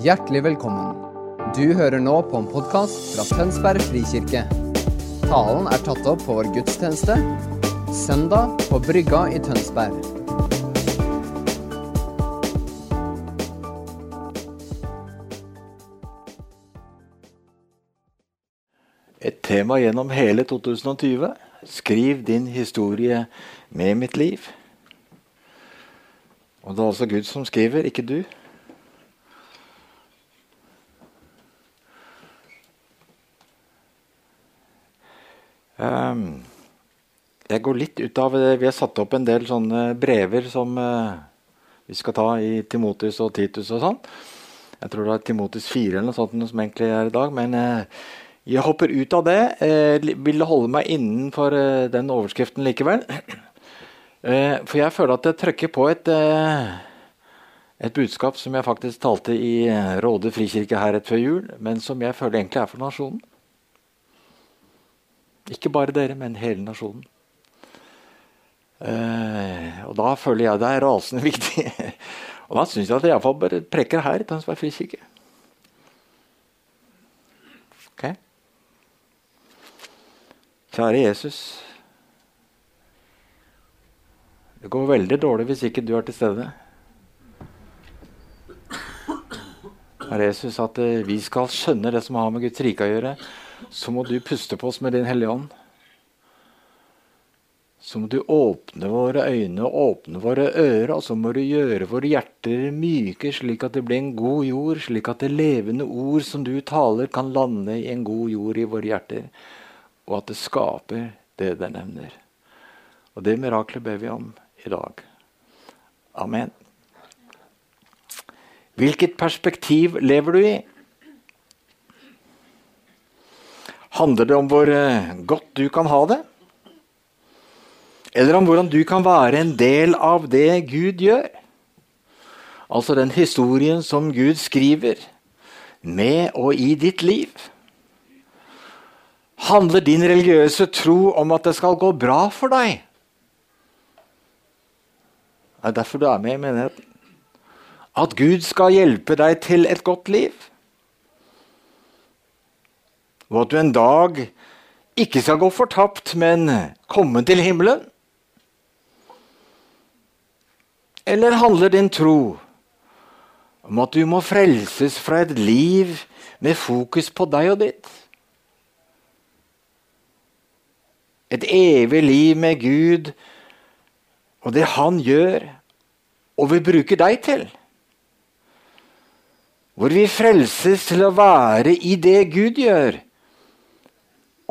Hjertelig velkommen. Du hører nå på en podkast fra Tønsberg frikirke. Talen er tatt opp på vår gudstjeneste søndag på Brygga i Tønsberg. Et tema gjennom hele 2020. Skriv din historie med mitt liv. Og det er altså Gud som skriver, ikke du. Jeg går litt ut av det. Vi har satt opp en del sånne brever som uh, vi skal ta i Timotus og Titus og sånn. Jeg tror det er Timotus 4 eller noe sånt som egentlig er i dag. Men uh, jeg hopper ut av det. Uh, vil holde meg innenfor den overskriften likevel. for jeg føler at jeg trykker på et, et budskap som jeg faktisk talte i Råde frikirke her rett før jul, men som jeg føler egentlig er for nasjonen. Ikke bare dere, men hele nasjonen. Eh, og da føler jeg det er rasende viktig. og da syns jeg at jeg iallfall bare preker her i Tønsberg frikirke. Ok? Kjære Jesus. Det går veldig dårlig hvis ikke du er til stede. Herre Jesus, at uh, vi skal skjønne det som har med Guds rike å gjøre så må du puste på oss med Din Hellige Ånd. Så må du åpne våre øyne og åpne våre ører, og så må du gjøre våre hjerter myke, slik at det blir en god jord, slik at det levende ord som du taler, kan lande i en god jord i våre hjerter, og at det skaper det det nevner. Og det miraklet ber vi om i dag. Amen. Hvilket perspektiv lever du i? Handler det om hvor eh, godt du kan ha det? Eller om hvordan du kan være en del av det Gud gjør? Altså den historien som Gud skriver med og i ditt liv. Handler din religiøse tro om at det skal gå bra for deg? Det er derfor du er med i menigheten. At Gud skal hjelpe deg til et godt liv og at du en dag ikke skal gå fortapt, men komme til himmelen? Eller handler din tro om at du må frelses fra et liv med fokus på deg og ditt? Et evig liv med Gud og det Han gjør og vil bruke deg til? Hvor vi frelses til å være i det Gud gjør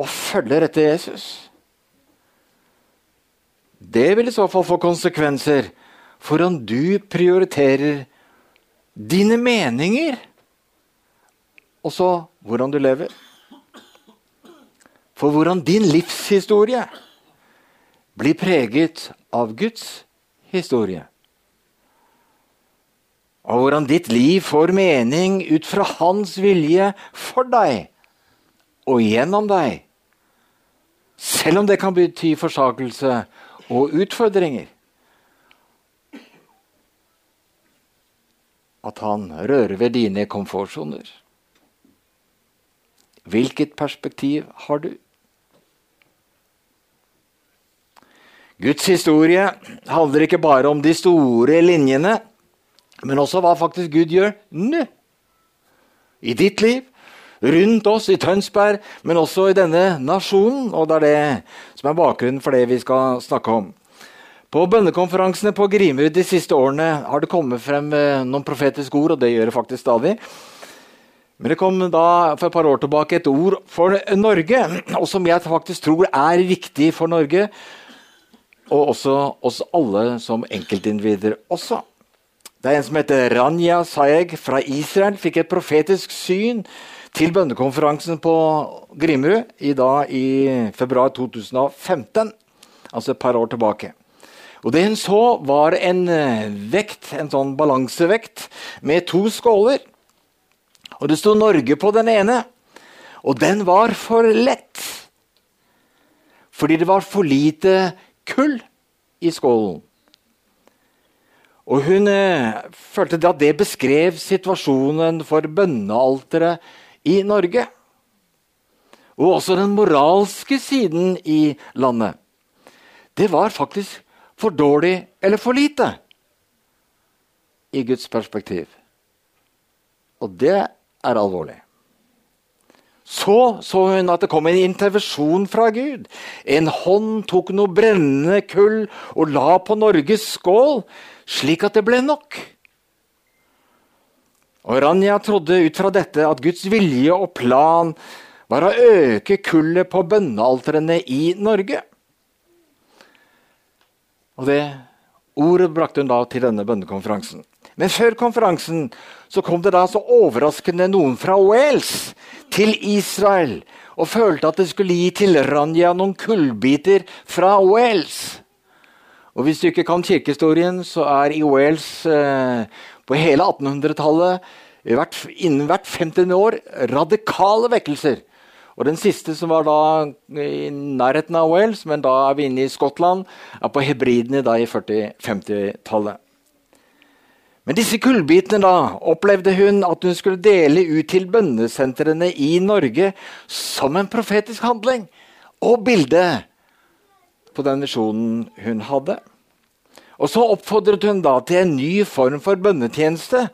og følger etter Jesus. Det vil i så fall få konsekvenser for om du prioriterer dine meninger, og så hvordan du lever. For hvordan din livshistorie blir preget av Guds historie. Og hvordan ditt liv får mening ut fra hans vilje for deg og gjennom deg. Selv om det kan bety forsakelse og utfordringer. At han rører ved dine komfortsoner. Hvilket perspektiv har du? Guds historie handler ikke bare om de store linjene, men også hva faktisk Gud gjør nå. I ditt liv rundt oss i Tønsberg, men også i denne nasjonen. Og det er det som er bakgrunnen for det vi skal snakke om. På bønnekonferansene på Grimerud de siste årene har det kommet frem eh, noen profetiske ord, og det gjør det faktisk stadig. Men det kom da for et par år tilbake et ord for Norge, og som jeg faktisk tror er viktig for Norge. Og også oss alle som enkeltindivider også. Det er en som heter Ranja Sayeg fra Israel. Fikk et profetisk syn til bønnekonferansen på Grimrud i, dag, i februar 2015, altså et par år tilbake. Og Det hun så, var en eh, vekt, en sånn balansevekt med to skåler. Og Det sto Norge på den ene, og den var for lett. Fordi det var for lite kull i skålen. Og hun eh, følte at det beskrev situasjonen for bønnealteret i Norge. Og også den moralske siden i landet. Det var faktisk for dårlig eller for lite i Guds perspektiv. Og det er alvorlig. Så så hun at det kom en intervensjon fra Gud. En hånd tok noe brennende kull og la på Norges skål, slik at det ble nok. Og Ranja trodde ut fra dette at Guds vilje og plan var å øke kullet på bønnealtrene i Norge. Og det ordet brakte hun da til denne bønnekonferansen. Men før konferansen så kom det da så overraskende noen fra Wales til Israel og følte at det skulle gi til Ranja noen kullbiter fra Wales. Og Hvis du ikke kan kirkehistorien, så er i Wales eh, på hele 1800-tallet innen hvert 50. år radikale vekkelser. Og Den siste, som var da i nærheten av Wales, men da er vi inne i Skottland, er på hebridene da i 40-50-tallet. Men disse kullbitene da, opplevde hun at hun skulle dele ut til bønnesentrene i Norge som en profetisk handling og bilde på den visjonen hun hadde. Og så oppfordret hun da til en ny form for bønnetjeneste,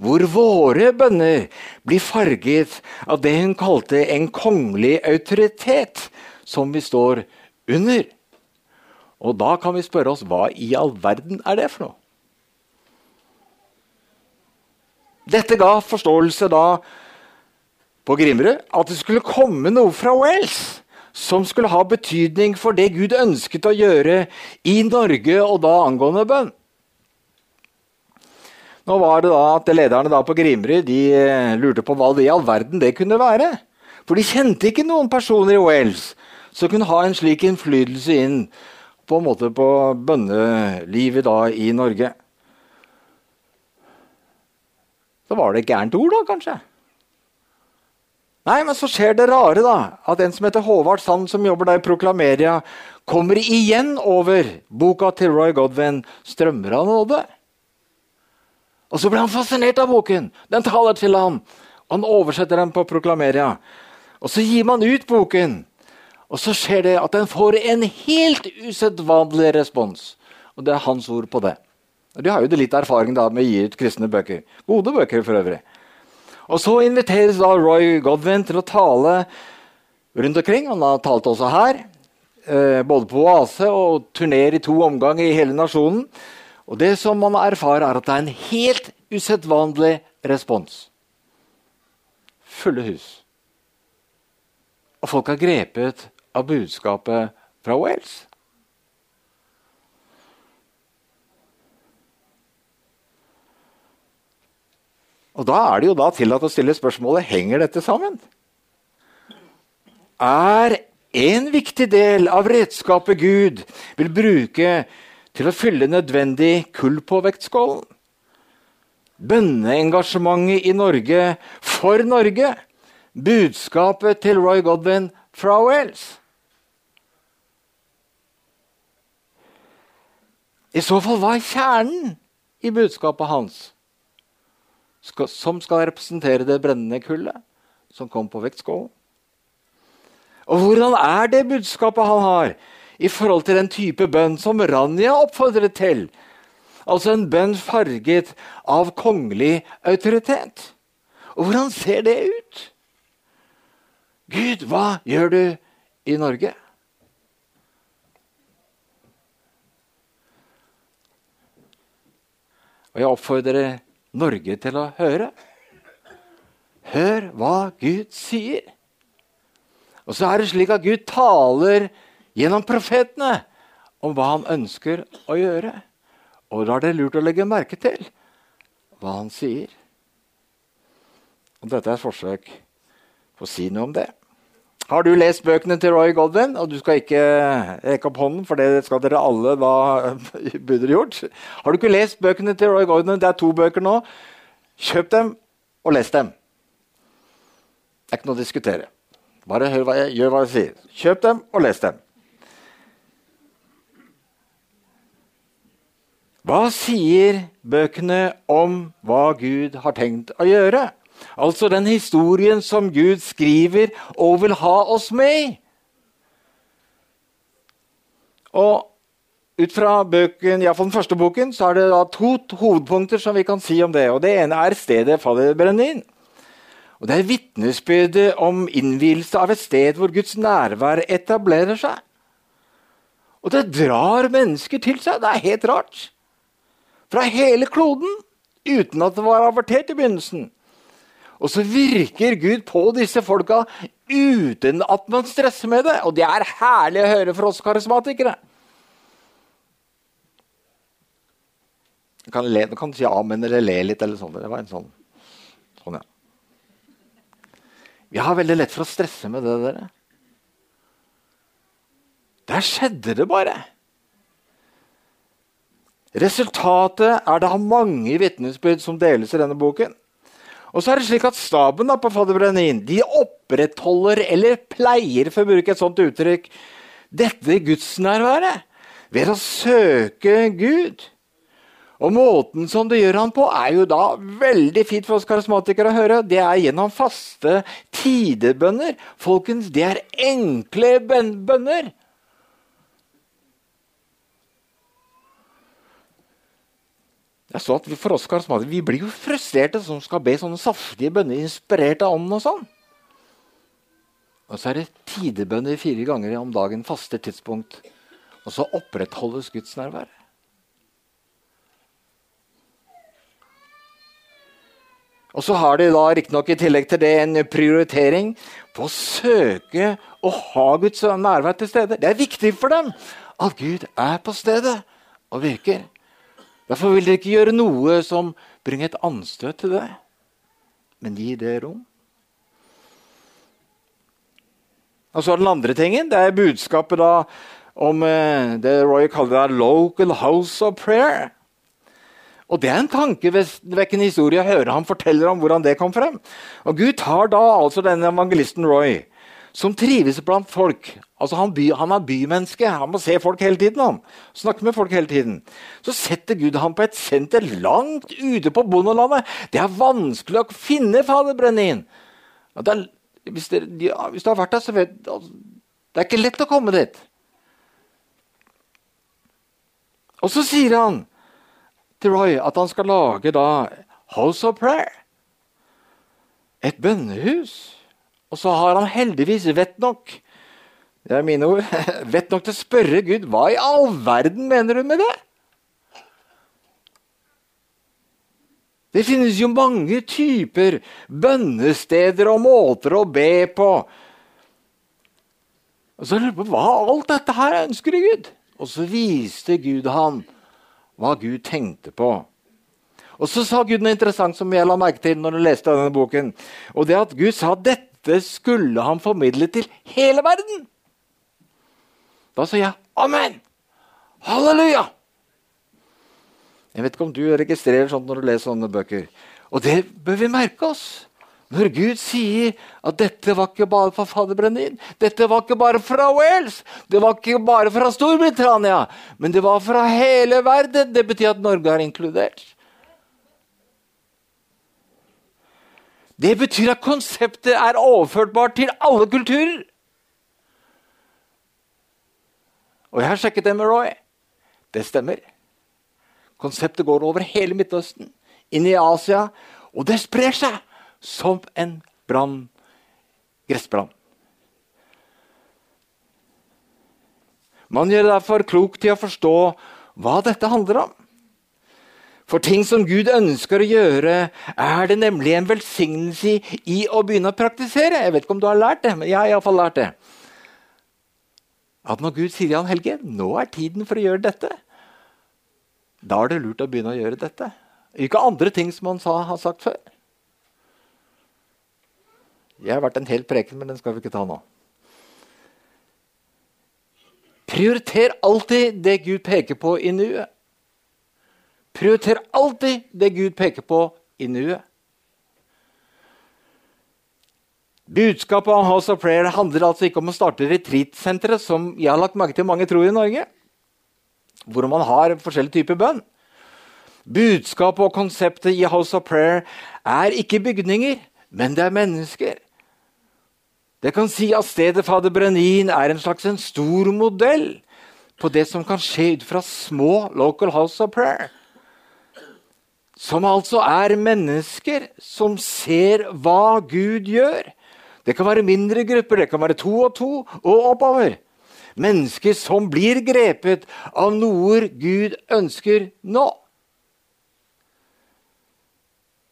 hvor våre bønner blir farget av det hun kalte en kongelig autoritet, som vi står under. Og da kan vi spørre oss hva i all verden er det for noe? Dette ga forståelse da på Grimrud at det skulle komme noe fra Wales som skulle ha betydning for det Gud ønsket å gjøre i Norge, og da angående bønn. Nå var det da at Lederne da på Grimrud eh, lurte på hva det i all verden det kunne være. For de kjente ikke noen personer i Wales som kunne ha en slik innflytelse inn på, en måte på bønnelivet da i Norge. Så var det et gærent ord, da, kanskje. Nei, men så skjer det rare, da. At en som heter Håvard Sand, som jobber der i Proklameria, kommer igjen over boka til Roy Godwin, 'Strømmer av nåde'. Og så blir han fascinert av boken. Den taler til ham. Og han oversetter den på Proklameria. Og så gir man ut boken. Og så skjer det at den får en helt usedvanlig respons. Og det er hans ord på det. De har jo litt erfaring da med å gi ut kristne bøker. Gode bøker, for øvrig. Og Så inviteres da Roy Godwin til å tale rundt omkring. Han har talt også her. Eh, både på Oase og turnerer i to omganger i hele nasjonen. Og Det som man erfarer, er at det er en helt usedvanlig respons. Fulle hus. Og folk er grepet av budskapet fra Wales. Og Da er det jo da tillatt å stille spørsmålet henger dette sammen. Er en viktig del av redskapet Gud vil bruke til å fylle nødvendig kull på vektskålen? Bønneengasjementet i Norge for Norge. Budskapet til Roy Godwin fra Wales. I så fall, hva er kjernen i budskapet hans? Skal, som skal representere det brennende kullet som kom på vektskålen. Og hvordan er det budskapet han har i forhold til den type bønn som Ranja oppfordret til? Altså en bønn farget av kongelig autoritet. Og hvordan ser det ut? Gud, hva gjør du i Norge? Og jeg oppfordrer Norge til å høre. Hør hva Gud sier. Og så er det slik at Gud taler gjennom profetene om hva han ønsker å gjøre. Og da er det lurt å legge merke til hva han sier. Og dette er et forsøk på å si noe om det. Har du lest bøkene til Roy Godwin? Og du skal ikke rekke opp hånden, for det skal dere alle da burde gjort. Har du ikke lest bøkene til Roy Godwin? Det er to bøker nå. Kjøp dem og les dem. Det er ikke noe å diskutere. Bare hør hva jeg, gjør hva jeg sier. Kjøp dem og les dem. Hva sier bøkene om hva Gud har tenkt å gjøre? Altså den historien som Gud skriver og vil ha oss med i. Og ut fra bøken, ja, den første boken så er det da to hovedpunkter som vi kan si om det. Og Det ene er stedet faller brenner inn. Og Det er vitnesbyrdet om innvielse av et sted hvor Guds nærvær etablerer seg. Og det drar mennesker til seg. Det er helt rart. Fra hele kloden. Uten at det var avertert i begynnelsen. Og så virker Gud på disse folka uten at man stresser med det. Og det er herlig å høre for oss karismatikere. Du kan, le, du kan si amen eller le litt eller sånn. Det var en sånn. Sånn, ja. Vi har veldig lett for å stresse med det, dere. Der skjedde det bare. Resultatet er det mange vitnesbyrd som deles i denne boken. Og så er det slik at Staben da, på Fadderbrennin de opprettholder, eller pleier, for å bruke et sånt uttrykk, dette gudsnærværet ved å søke Gud. Og måten som det gjør han på, er jo da veldig fint for oss karismatikere å høre. Det er gjennom faste tidebønner. Folkens, det er enkle bønner. Jeg så at vi, For oss vi blir jo frustrerte som skal be sånne saftige bønner inspirert av ånden. Og sånn. Og så er det tidebønner fire ganger om dagen, faste tidspunkt. Og så opprettholdes Guds nærvær. Og så har de da riktignok i tillegg til det en prioritering på å søke å ha Guds nærvær til stede. Det er viktig for dem at Gud er på stedet og virker. Derfor vil dere ikke gjøre noe som bringer et anstøt til det, men gi det rom. Og så er Den andre tingen det er budskapet da om eh, det Roy kaller det 'local house of prayer'. Og Det er en tankevekkende historie å høre han forteller om hvordan det kom frem. Og Gud tar da altså denne evangelisten Roy, som trives blant folk. Altså Han, by, han er bymenneske, han må se folk hele tiden. han. Snakke med folk hele tiden. Så setter Gud ham på et senter langt ute på bondelandet. Det er vanskelig å finne Faderbrennin. Hvis, ja, hvis du har vært der, så vet altså, Det er ikke lett å komme dit. Og så sier han til Roy at han skal lage da House of Prayer. Et bønnehus. Og så har han heldigvis vett nok det er mine ord, vett nok til å spørre Gud hva i all verden mener du med det? Det finnes jo mange typer bønnesteder og måter å be på. Og så lurer jeg på hva alt dette her ønsker i Gud. Og så viste Gud han hva Gud tenkte på. Og Så sa Gud noe interessant som jeg la merke til når du leste denne boken. Og det at Gud sa at dette skulle han formidle til hele verden. Da sa jeg amen! Halleluja! Jeg vet ikke om du registrerer sånt når du leser sånne bøker. Og det bør vi merke oss. Når Gud sier at dette var ikke bare fra Fadderbrennin, dette var ikke bare fra Wales, det var ikke bare fra Storbritannia, men det var fra hele verden. Det betyr at Norge er inkludert. Det betyr at konseptet er overførtbart til alle kulturer. Og jeg har sjekket det med Roy. Det stemmer. Konseptet går over hele Midtøsten, inn i Asia, og det sprer seg som en brann, gressbrann. Man gjør derfor klokt i å forstå hva dette handler om. For ting som Gud ønsker å gjøre, er det nemlig en velsignelse i å begynne å praktisere. Jeg vet ikke om du har lært det, men jeg har iallfall lært det. At når Gud sier Jan Helge, nå er tiden for å gjøre dette, da er det lurt å begynne å gjøre dette. Ikke andre ting som han har sagt før. Jeg har vært en hel preken, men den skal vi ikke ta nå. Prioriter alltid det Gud peker på i nuet. Prioriter alltid det Gud peker på i nuet. Budskapet om House of Prayer handler altså ikke om å starte retreatsentre, som jeg har lagt merke til mange tror i Norge, hvor man har forskjellige typer bønn. Budskapet og konseptet i House of Prayer er ikke bygninger, men det er mennesker. Det kan si at stedet Fader Brenin er en slags en stor modell på det som kan skje ut fra små local House of Prayer. Som altså er mennesker som ser hva Gud gjør. Det kan være mindre grupper, det kan være to og to og oppover. Mennesker som blir grepet av noe Gud ønsker nå.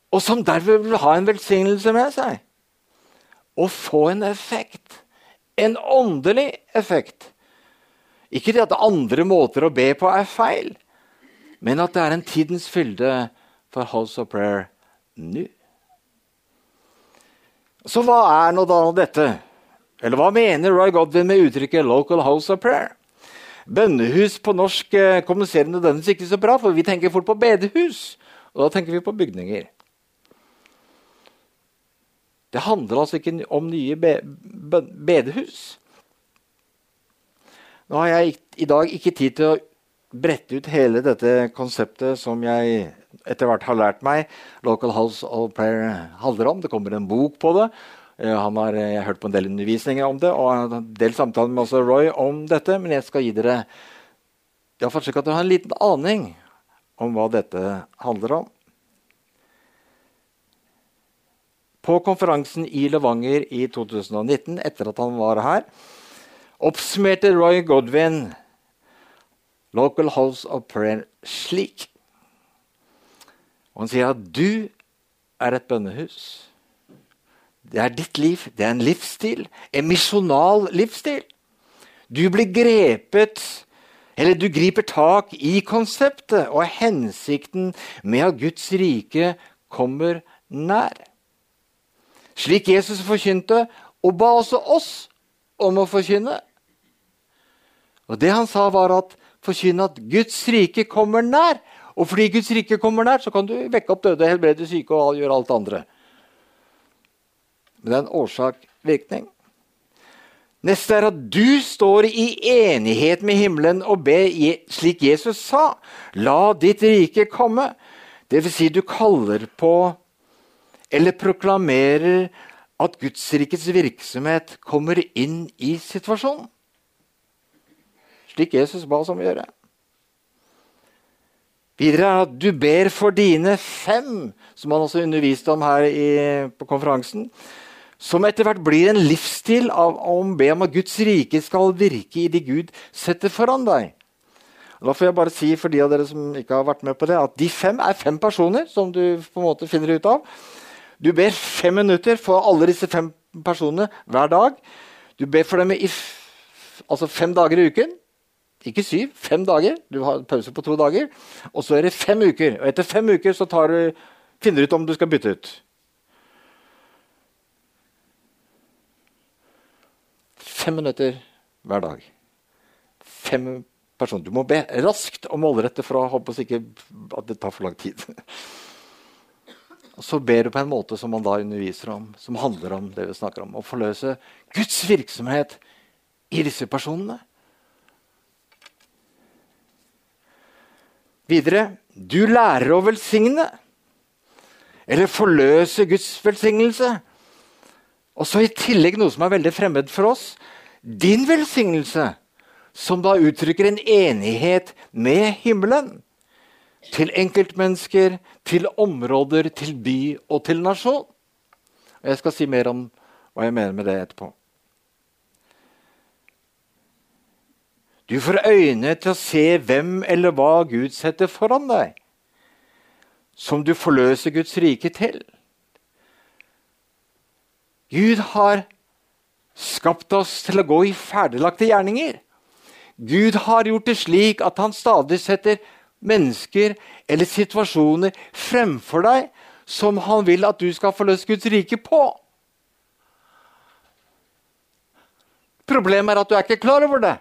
Og som derfor vil ha en velsignelse med seg. Og få en effekt. En åndelig effekt. Ikke det at andre måter å be på er feil, men at det er en tidens fylde for House of Prayer nå. Så hva er nå da dette? Eller hva mener Roy Godwin med uttrykket 'local house of prayer'? Bønnehus på norsk eh, kommuniserer nødvendigvis ikke så bra, for vi tenker fort på bedehus. Og da tenker vi på bygninger. Det handler altså ikke om nye be bedehus. Nå har jeg i dag ikke tid til å brette ut hele dette konseptet som jeg etter hvert har lært meg. Local House of Prayer handler om. Det kommer en bok på det. Eh, han har, eh, jeg har hørt på en del undervisninger om det og en del samtaler med også Roy om dette. Men jeg skal gi dere iallfall slik at dere har en liten aning om hva dette handler om. På konferansen i Levanger i 2019, etter at han var her, oppsummerte Roy Godwin Local House of Prayer slik. Og han sier at du er et bønnehus. Det er ditt liv. Det er en livsstil. En misjonal livsstil. Du blir grepet Eller du griper tak i konseptet og hensikten med at Guds rike kommer nær. Slik Jesus forkynte, og ba også oss om å forkynne. Og Det han sa, var at forkynne at Guds rike kommer nær. Og fordi Guds rike kommer nær, så kan du vekke opp døde, helbrede syke og gjøre alt andre. Men det er en årsak-virkning. Neste er at du står i enighet med himmelen og ber slik Jesus sa. La ditt rike komme. Det vil si, du kaller på eller proklamerer at Gudsrikets virksomhet kommer inn i situasjonen. Slik Jesus ba oss om å gjøre. Videre er at du ber for dine fem, som han også underviste om her i, på konferansen som etter hvert blir en livsstil av å be om at Guds rike skal virke i det Gud setter foran deg. Da får jeg bare si for de av dere som ikke har vært med på det, at de fem er fem personer som du på en måte finner ut av. Du ber fem minutter for alle disse fem personene hver dag. Du ber for dem i altså fem dager i uken. Ikke syv, fem dager. Du har pause på to dager. Og så er det fem uker. Og etter fem uker så du, finner du ut om du skal bytte ut. Fem minutter hver dag. Fem personer. Du må be raskt og målrette for å håpe ikke at det tar for lang tid. Og så ber du på en måte som man da underviser om, som handler om det vi snakker om. Å forløse Guds virksomhet i disse personene. Videre du lærer å velsigne. Eller forløse Guds velsignelse. Og så i tillegg noe som er veldig fremmed for oss. Din velsignelse, som da uttrykker en enighet med himmelen. Til enkeltmennesker, til områder, til by og til nasjon. Og Jeg skal si mer om hva jeg mener med det etterpå. Du får øyne til å se hvem eller hva Gud setter foran deg, som du forløser Guds rike til. Gud har skapt oss til å gå i ferdiglagte gjerninger. Gud har gjort det slik at han stadig setter mennesker eller situasjoner fremfor deg som han vil at du skal forløse Guds rike på. Problemet er at du er ikke klar over det.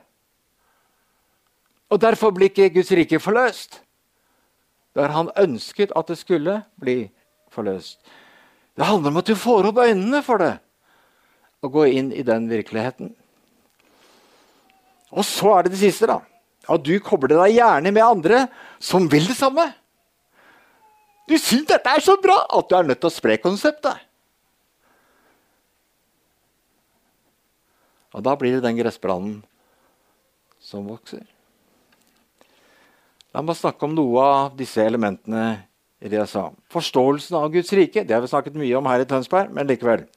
Og Derfor blir ikke Guds rike forløst. Der han ønsket at det skulle bli forløst. Det handler om at du får opp øynene for det og går inn i den virkeligheten. Og så er det det siste. da. At du kobler deg gjerne med andre som vil det samme. Du syns dette er så bra at du er nødt til å spre konseptet. Og da blir det den gressbrannen som vokser. La meg snakke om noe av disse elementene i det jeg sa. Forståelsen av Guds rike det har vi snakket mye om her i Tønsberg, men likevel.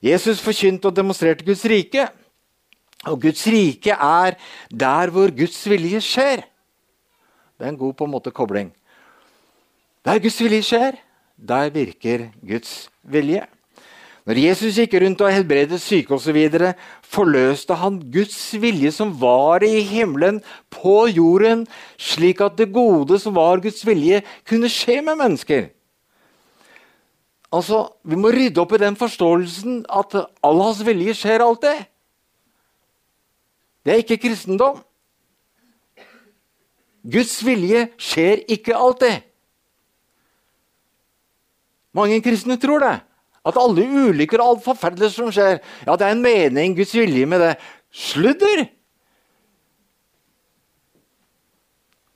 Jesus forkynte og demonstrerte Guds rike. Og Guds rike er der hvor Guds vilje skjer. Det er en god på en måte kobling. Der Guds vilje skjer, der virker Guds vilje. Når Jesus gikk rundt og helbredet syke osv., forløste han Guds vilje som var i himmelen, på jorden, slik at det gode som var Guds vilje, kunne skje med mennesker. Altså, Vi må rydde opp i den forståelsen at all hans vilje skjer alltid. Det er ikke kristendom. Guds vilje skjer ikke alltid. Mange kristne tror det. At alle ulykker og alt forferdelige som skjer, ja, det er en mening, Guds vilje med det. Sludder!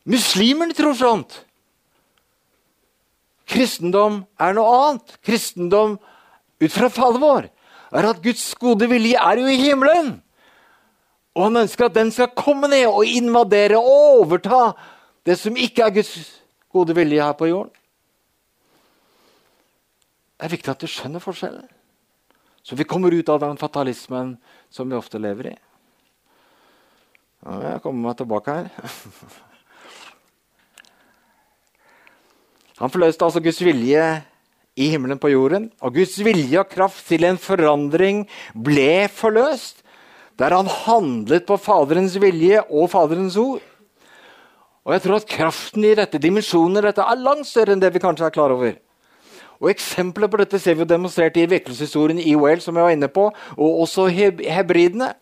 Muslimene tror sånt. Kristendom er noe annet. Kristendom ut fra fallet vår er at Guds gode vilje er jo i himmelen. Og han ønsker at den skal komme ned og invadere og overta det som ikke er Guds gode vilje her på jorden. Det er viktig at du skjønner forskjellen, så vi kommer ut av den fatalismen som vi ofte lever i. Ja, jeg kommer meg tilbake her. Han forløste altså Guds vilje i himmelen på jorden. Og Guds vilje og kraft til en forandring ble forløst der han handlet på Faderens vilje og Faderens ord. Og jeg tror at kraften i dette, dimensjoner dette, er langt større enn det vi kanskje er klar over. Og Eksempler på dette ser vi jo demonstrert i vekkelseshistorien i Wales, som jeg var inne på, og også hebridene.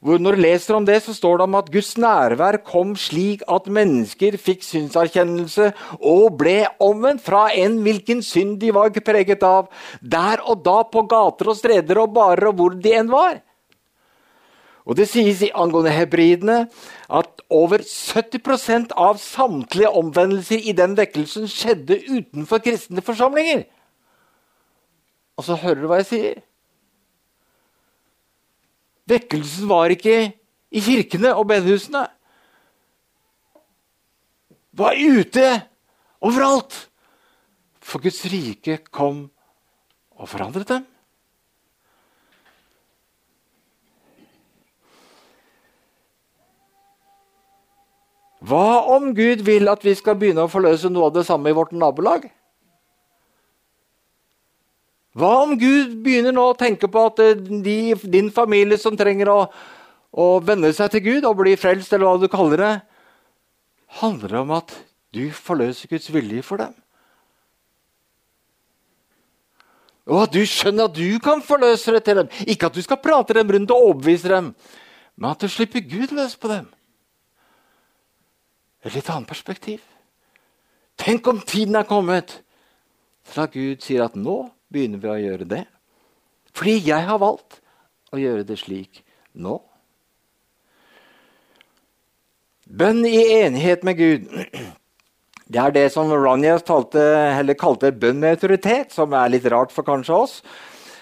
Når du leser om det, så står det om at Guds nærvær kom slik at mennesker fikk synserkjennelse og ble omvendt fra en hvilken synd de var preget av, der og da på gater og streder og barer og hvor de enn var. Og Det sies i angående hebridene at over 70% av samtlige omvendelser i den vekkelsen skjedde utenfor kristne forsamlinger. Og så hører du hva jeg sier? Vekkelsen var ikke i kirkene og bedehusene. Var ute overalt. For Guds rike kom og forandret dem. Hva om Gud vil at vi skal begynne å forløse noe av det samme i vårt nabolag? Hva om Gud begynner nå å tenke på at eh, de, din familie som trenger å, å venne seg til Gud og bli frelst, eller hva du kaller det, handler om at du forløser Guds vilje for dem? Og at du skjønner at du kan forløse det til dem. Ikke at du skal prate dem rundt og overbevise dem, men at du slipper Gud løs på dem. Et litt annet perspektiv. Tenk om tiden er kommet til at Gud sier at nå begynner vi å gjøre det. Fordi jeg har valgt å gjøre det slik nå. Bønn i enighet med Gud. Det er det som Ronja kalte bønn med autoritet, som er litt rart for kanskje oss,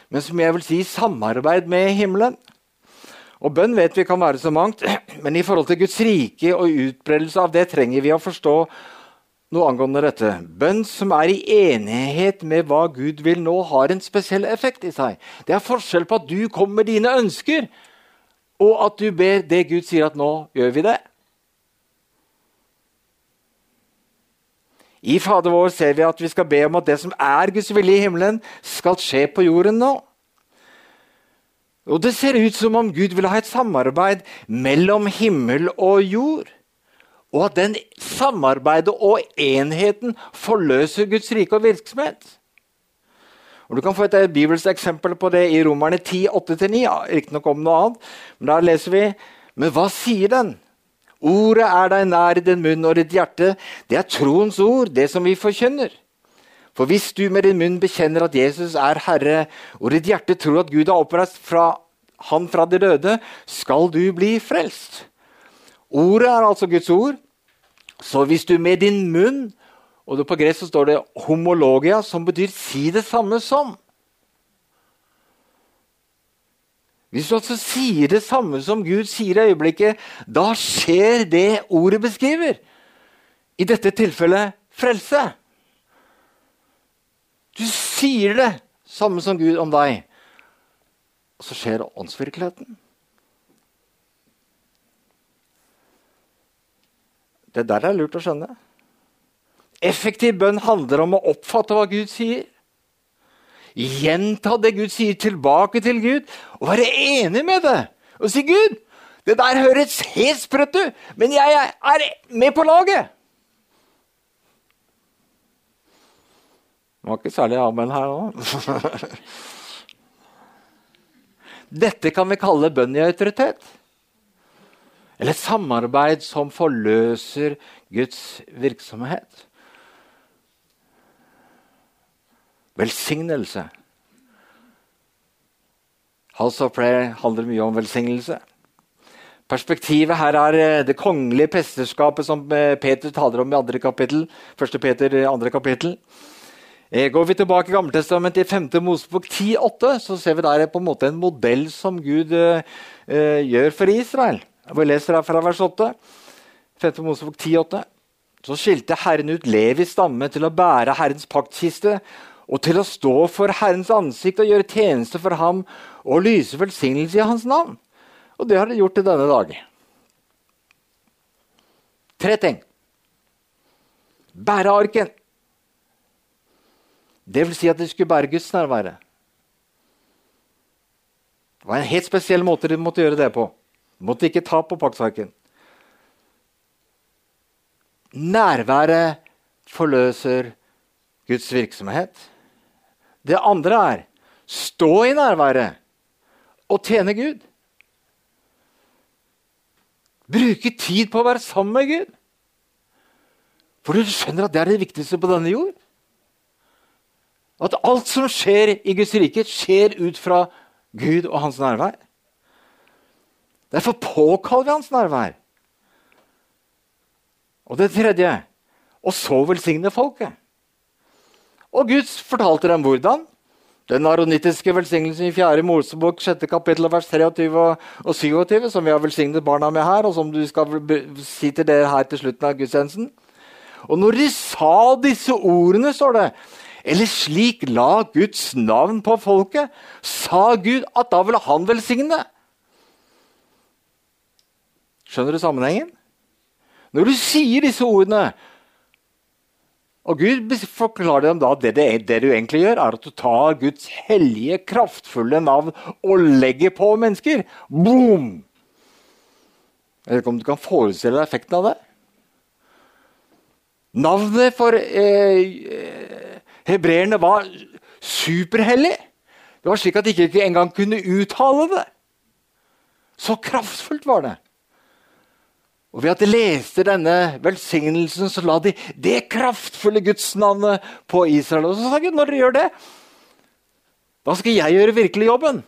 men som jeg vil si samarbeid med himmelen. Og Bønn vet vi kan være så mangt, men i forhold til Guds rike og utbredelse av det trenger vi å forstå noe angående dette. Bønn som er i enighet med hva Gud vil nå, har en spesiell effekt i seg. Det er forskjell på at du kommer med dine ønsker, og at du ber det Gud sier at nå gjør vi det. I Fader vår ser vi at vi skal be om at det som er Guds vilje i himmelen, skal skje på jorden nå. Og Det ser ut som om Gud vil ha et samarbeid mellom himmel og jord. Og at den samarbeidet og enheten forløser Guds rike og virksomhet. Og Du kan få et bibelsk eksempel på det i Romerne 10, 8-9. Riktignok om noe annet, men da leser vi Men hva sier den? Ordet er deg nær i din munn og ditt hjerte. Det er troens ord, det som vi forkynner. For hvis du med din munn bekjenner at Jesus er Herre, og ditt hjerte tror at Gud har oppreist han fra de døde, skal du bli frelst. Ordet er altså Guds ord. Så hvis du med din munn Og på gresk står det 'homologia', som betyr 'si det samme som'. Hvis du altså sier det samme som Gud sier i øyeblikket, da skjer det ordet beskriver. I dette tilfellet frelse. Du sier det samme som Gud om deg. Og så skjer åndsvirkeligheten. Det der er lurt å skjønne. Effektiv bønn handler om å oppfatte hva Gud sier. Gjenta det Gud sier, tilbake til Gud, og være enig med det. Og si 'Gud, det der høres helt sprøtt ut, men jeg er med på laget'. Det var ikke særlig amen her òg. Dette kan vi kalle bønn i autoritet. Eller samarbeid som forløser Guds virksomhet. Velsignelse. House of Prayer handler mye om velsignelse. Perspektivet her er eh, det kongelige presteskapet som eh, Peter taler om i andre kapittel. 1. Peter, eh, andre kapittel. Går vi tilbake i Gammeltestamentet i 5. Mosebok 10,8, så ser vi der på en måte en modell som Gud uh, gjør for Israel. Vi leser her fra vers 8. 5. Mosebok 10,8. Så skilte Herren ut Levis stamme til å bære Herrens paktkiste og til å stå for Herrens ansikt og gjøre tjeneste for ham og lyse velsignelse i hans navn. Og det har de gjort til denne dag. Tre ting. Bære arken. Det vil si at de skulle bære Guds nærvære. Det var en helt spesiell måte de måtte gjøre det på. De måtte ikke ta på paktsaken. Nærværet forløser Guds virksomhet. Det andre er stå i nærværet og tjene Gud. Bruke tid på å være sammen med Gud. For du skjønner at det er det viktigste på denne jord. At alt som skjer i Guds rike, skjer ut fra Gud og hans nærvær. Derfor påkaller vi hans nærvær. Og det tredje og så velsigne folket. Og Gud fortalte dem hvordan. Den aronittiske velsignelsen i 4. Mosebok 6. kapittel vers 23 og 27, som vi har velsignet barna med her, og som du skal si til dere her til slutten av gudstjenesten. Og når de sa disse ordene, står det eller slik la Guds navn på folket, sa Gud at da ville han velsigne. Skjønner du sammenhengen? Når du sier disse ordene, og Gud forklarer dem da at det, det, det, du egentlig gjør, er at du tar Guds hellige, kraftfulle navn og legger på mennesker. Boom! Jeg vet ikke om du kan forestille deg effekten av det? Navnet for eh, hebreerne var superhellige. Det var slik at de ikke engang kunne uttale det. Så kraftfullt var det. Og Ved at de leste denne velsignelsen, så la de det kraftfulle gudsnavnet på Israel. Og så sa Gud, når dere gjør det, da skal jeg gjøre virkelig jobben.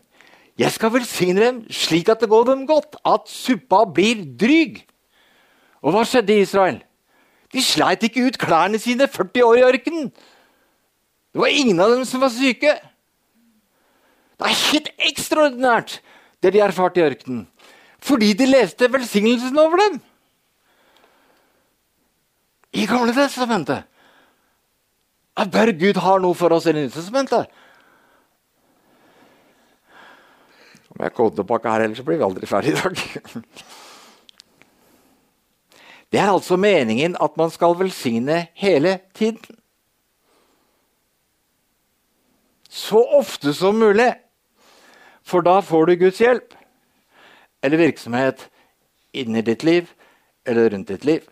Jeg skal velsigne dem slik at det går dem godt, at suppa blir dryg. Og hva skjedde i Israel? De sleit ikke ut klærne sine 40 år i ørkenen. Det var ingen av dem som var syke. Det er helt ekstraordinært, det de erfarte i ørkenen. Fordi de leste velsignelsen over dem i Gamle testamentet. Jeg bør Gud har noe for oss i Nye testamentet. Om jeg går tilbake her, ellers blir vi aldri ferdig i dag. Det er altså meningen at man skal velsigne hele tiden. Så ofte som mulig. For da får du Guds hjelp eller virksomhet inni ditt liv eller rundt ditt liv.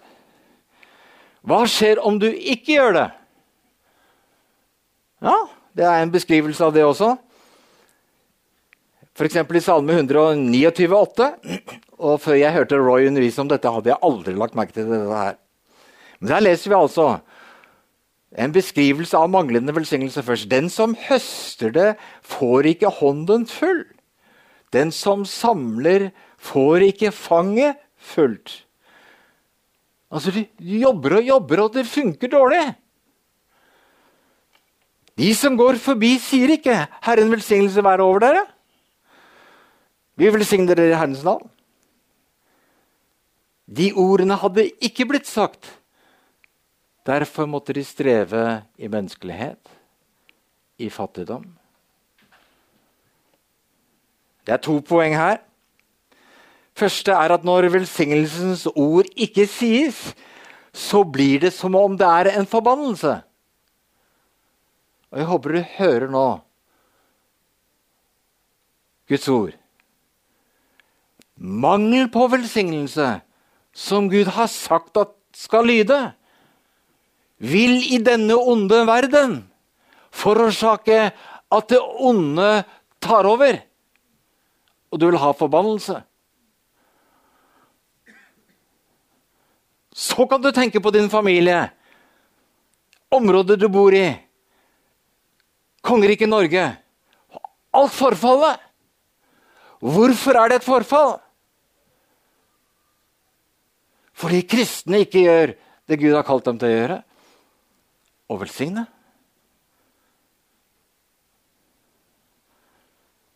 Hva skjer om du ikke gjør det? Ja, det er en beskrivelse av det også. F.eks. i Salme 129, 8. Og før jeg hørte Roy undervise om dette, hadde jeg aldri lagt merke til dette her. Men der leser vi altså en beskrivelse av manglende velsignelse først. Den som høster det, får ikke hånden full. Den som samler, får ikke fanget fullt. Altså, De jobber og jobber, og det funker dårlig. De som går forbi, sier ikke 'Herren velsignelse være over dere'. Vi velsigner dere i Herrens navn. De ordene hadde ikke blitt sagt. Derfor måtte de streve i menneskelighet, i fattigdom. Det er to poeng her. Første er at når velsignelsens ord ikke sies, så blir det som om det er en forbannelse. Og jeg håper du hører nå Guds ord. Mangel på velsignelse, som Gud har sagt at skal lyde, vil i denne onde verden forårsake at det onde tar over, og du vil ha forbannelse. Så kan du tenke på din familie, området du bor i, kongeriket Norge. Alt forfallet. Hvorfor er det et forfall? Fordi kristne ikke gjør det Gud har kalt dem til å gjøre og velsigne.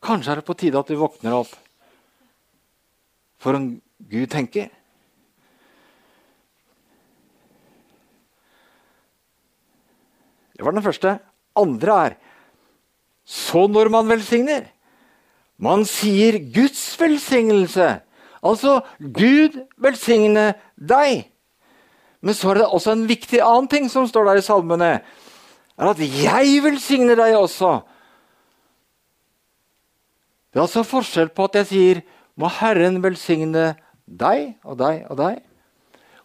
Kanskje er det på tide at du våkner opp for en Gud tenker. Det var den første. Andre er så når man velsigner. Man sier Guds velsignelse. Altså Gud velsigne deg. Men så er det også en viktig annen ting som står der i salmene. er At jeg velsigner deg også. Det er altså forskjell på at jeg sier må Herren velsigne deg og deg og deg,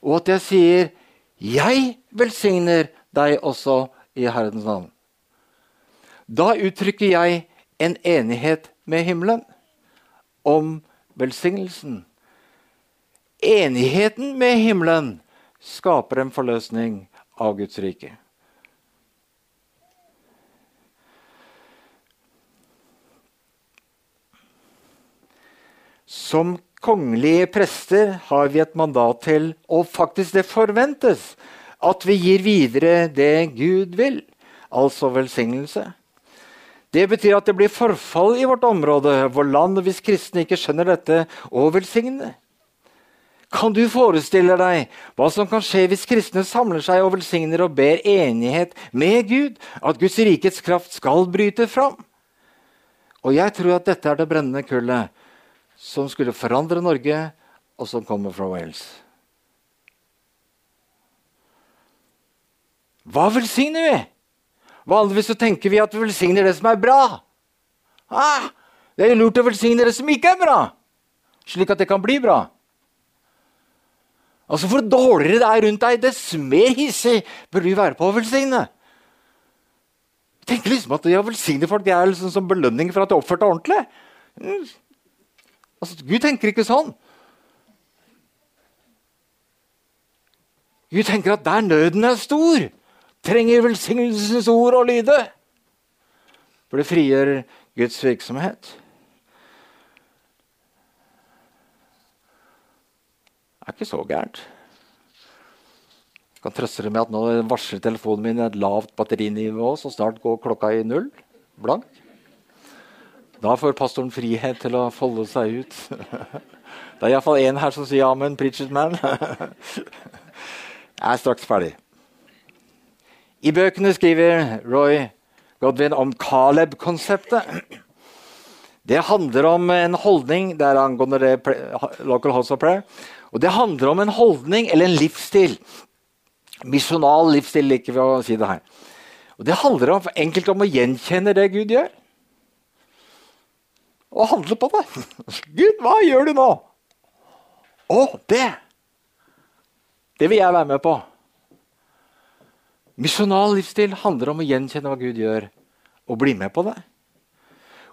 og at jeg sier jeg velsigner deg også i Herrens navn. Da uttrykker jeg en enighet med himmelen om velsignelsen. Enigheten med himmelen skaper en forløsning av Guds rike. Som kongelige prester har vi et mandat til, og faktisk det forventes, at vi gir videre det Gud vil, altså velsignelse. Det betyr at det blir forfall i vårt område, vår land, hvis kristne ikke skjønner dette og velsigner. Kan du forestille deg hva som kan skje hvis kristne samler seg og velsigner og ber enighet med Gud, at Guds rikets kraft skal bryte fram? Og jeg tror at dette er det brennende kullet som skulle forandre Norge, og som kommer fra Wales. Hva velsigner vi? Vanligvis så tenker vi at vi velsigner det som er bra. Ah, det er jo lurt å velsigne det som ikke er bra, slik at det kan bli bra. Altså For dårligere det er rundt deg, dess mer hissig bør du være på å velsigne. Tenker liksom at det å velsigne folk er liksom som belønning for at de oppførte deg ordentlig. Mm. Altså, Gud tenker ikke sånn. Gud tenker at der nøden er stor, trenger velsignelsens ord å lyde. For det frigjør Guds virksomhet. Det er ikke så gærent. Jeg kan trøste deg med at nå varsler telefonen min et lavt batterinivå, så snart går klokka i null. Blank. Da får pastoren frihet til å folde seg ut. Det er iallfall én her som sier amen, preached man. Jeg er straks ferdig. I bøkene skriver Roy Godwin om Caleb-konseptet. Det handler om en holdning det er angående det, Local House of Prayer. Og det handler om en holdning eller en livsstil. Misjonal livsstil, liker vi å si det her. Og Det handler om, enkelt om å gjenkjenne det Gud gjør. Og handle på det. Gud, hva gjør du nå? Å, det! Det vil jeg være med på. Misjonal livsstil handler om å gjenkjenne hva Gud gjør, og bli med på det.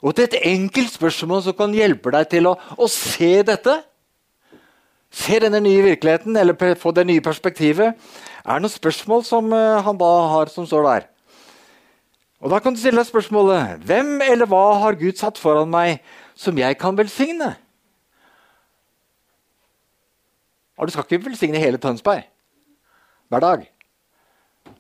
Og til et enkelt spørsmål som kan hjelpe deg til å, å se dette, se denne nye virkeligheten, eller få det nye perspektivet, er det noen spørsmål som uh, han da har som står der. Og Da kan du stille deg spørsmålet hvem eller hva har Gud satt foran meg som jeg kan velsigne? Og du skal ikke velsigne hele Tønsberg hver dag.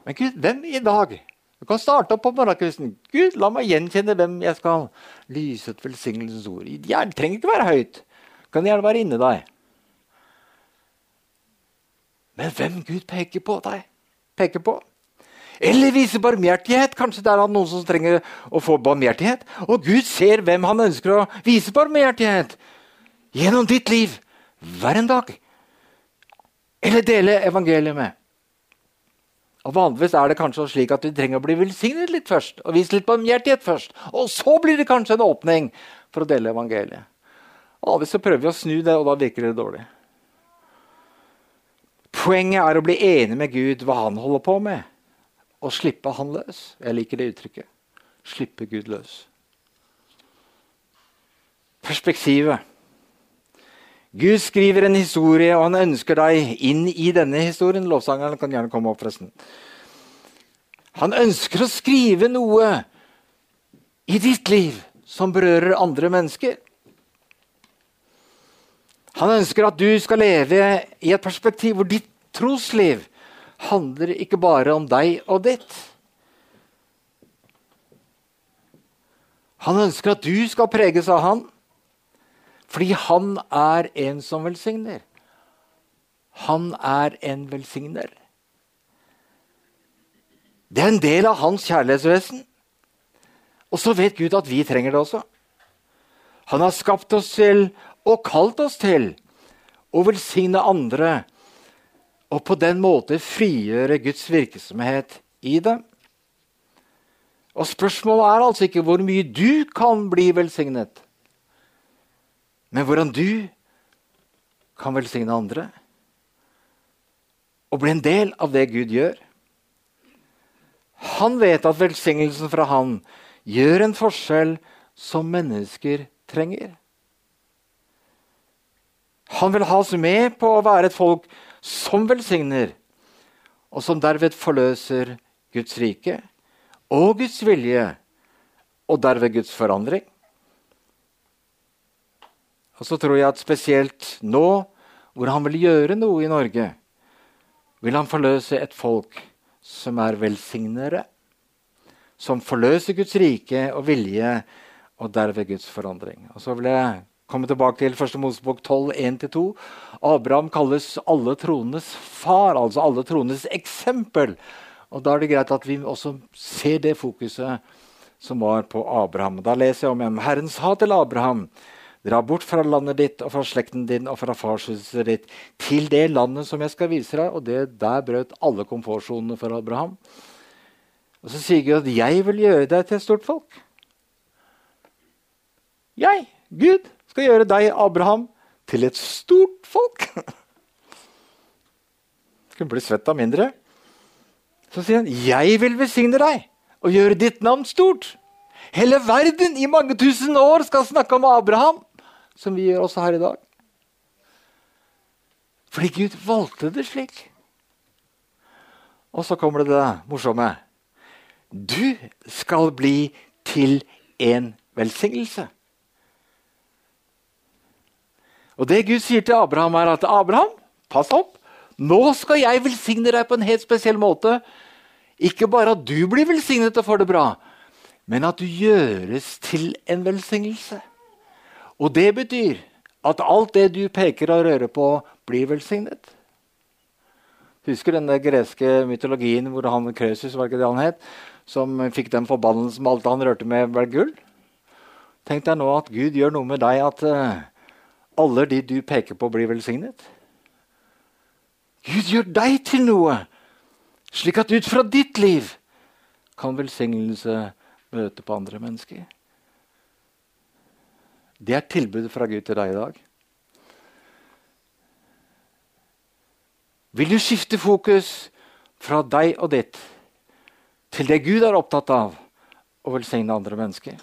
Men Gud, hvem i dag Du kan starte opp på morgenkvisten. Gud, la meg gjenkjenne hvem jeg skal lyse et velsignelsens ord. Det trenger ikke være høyt. Det kan gjerne være inni deg. Men hvem Gud peker på deg, peker på. Eller vise barmhjertighet. Kanskje det er noen som trenger å få barmhjertighet. Og Gud ser hvem han ønsker å vise barmhjertighet gjennom ditt liv hver en dag. Eller dele evangeliet med. Og Vanligvis er det kanskje slik at du trenger å bli velsignet litt først. Og vise litt barmhjertighet først. Og så blir det kanskje en åpning for å dele evangeliet. Og så prøver vi å snu det, og da virker det dårlig. Poenget er å bli enig med Gud hva han holder på med, og slippe han løs. Jeg liker det uttrykket. Slippe Gud løs. Perspektivet. Gud skriver en historie, og han ønsker deg inn i denne historien. Lovsangeren kan gjerne komme opp, forresten. Han ønsker å skrive noe i ditt liv som berører andre mennesker. Han ønsker at du skal leve i et perspektiv hvor ditt trosliv handler ikke bare om deg og ditt. Han ønsker at du skal preges av han, fordi han er en som velsigner. Han er en velsigner. Det er en del av hans kjærlighetsvesen. Og så vet Gud at vi trenger det også. Han har skapt oss til og kalt oss til å velsigne andre og på den måte frigjøre Guds virksomhet i dem. Og Spørsmålet er altså ikke hvor mye du kan bli velsignet, men hvordan du kan velsigne andre og bli en del av det Gud gjør. Han vet at velsignelsen fra han gjør en forskjell som mennesker trenger. Han vil ha oss med på å være et folk som velsigner, og som derved forløser Guds rike og Guds vilje, og derved Guds forandring. Og så tror jeg at spesielt nå, hvor han vil gjøre noe i Norge, vil han forløse et folk som er velsignere. Som forløser Guds rike og vilje, og derved Guds forandring. Og så vil jeg komme tilbake til 1. Mosebok 12, 1-2. Abraham kalles alle troenes far, altså alle troenes eksempel. Og Da er det greit at vi også ser det fokuset som var på Abraham. Da leser jeg om igjen. Herren sa til Abraham.: Dra bort fra landet ditt og fra slekten din og fra farshuset ditt til det landet som jeg skal vise deg. Og det, der brøt alle komfortsonene for Abraham. Og Så sier Gud at 'jeg vil gjøre deg til et stort folk'. Jeg, Gud, skal gjøre deg, Abraham, til et stort folk. Skulle bli svett av mindre. Så sier han, 'Jeg vil besigne deg og gjøre ditt navn stort'. Hele verden i mange tusen år skal snakke om Abraham, som vi gjør også her i dag. Fordi Gud valgte det slik. Og så kommer det det morsomme. Du skal bli til en velsignelse. Og det Gud sier til Abraham, er at Abraham, pass opp. Nå skal jeg velsigne deg på en helt spesiell måte. Ikke bare at du blir velsignet og får det bra, men at du gjøres til en velsignelse. Og det betyr at alt det du peker og rører på, blir velsignet. Husker den greske mytologien hvor han Krøsus var ikke det han het, som fikk den forbannelsen med alt han rørte med, ble gull? Tenk deg nå at Gud gjør noe med deg at uh, alle de du peker på, blir velsignet? Gud gjør deg til noe, slik at ut fra ditt liv kan velsignelse møte på andre mennesker. Det er tilbudet fra Gud til deg i dag. Vil du skifte fokus fra deg og ditt til det Gud er opptatt av, å velsigne andre mennesker?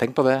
Tenk på det